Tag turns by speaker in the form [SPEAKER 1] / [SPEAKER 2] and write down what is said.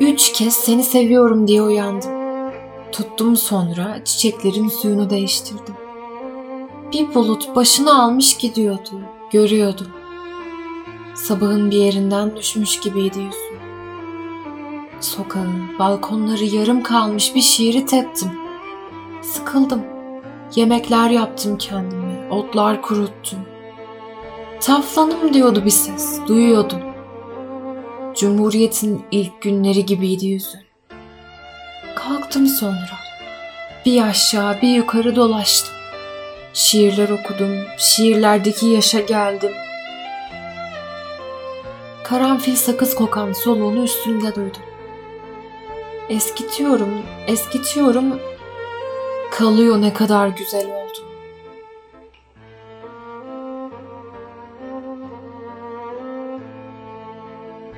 [SPEAKER 1] Üç kez seni seviyorum diye uyandım. Tuttum sonra çiçeklerin suyunu değiştirdim. Bir bulut başını almış gidiyordu. Görüyordum. Sabahın bir yerinden düşmüş gibiydi yüzü. Sokağın, balkonları yarım kalmış bir şiiri teptim. Sıkıldım. Yemekler yaptım kendime, otlar kuruttum. Taflanım diyordu bir ses, duyuyordum. Cumhuriyetin ilk günleri gibiydi yüzün. Kalktım sonra. Bir aşağı bir yukarı dolaştım. Şiirler okudum, şiirlerdeki yaşa geldim. Karanfil sakız kokan soluğunu üstünde duydum. Eskitiyorum, eskitiyorum. Kalıyor ne kadar güzel oldu.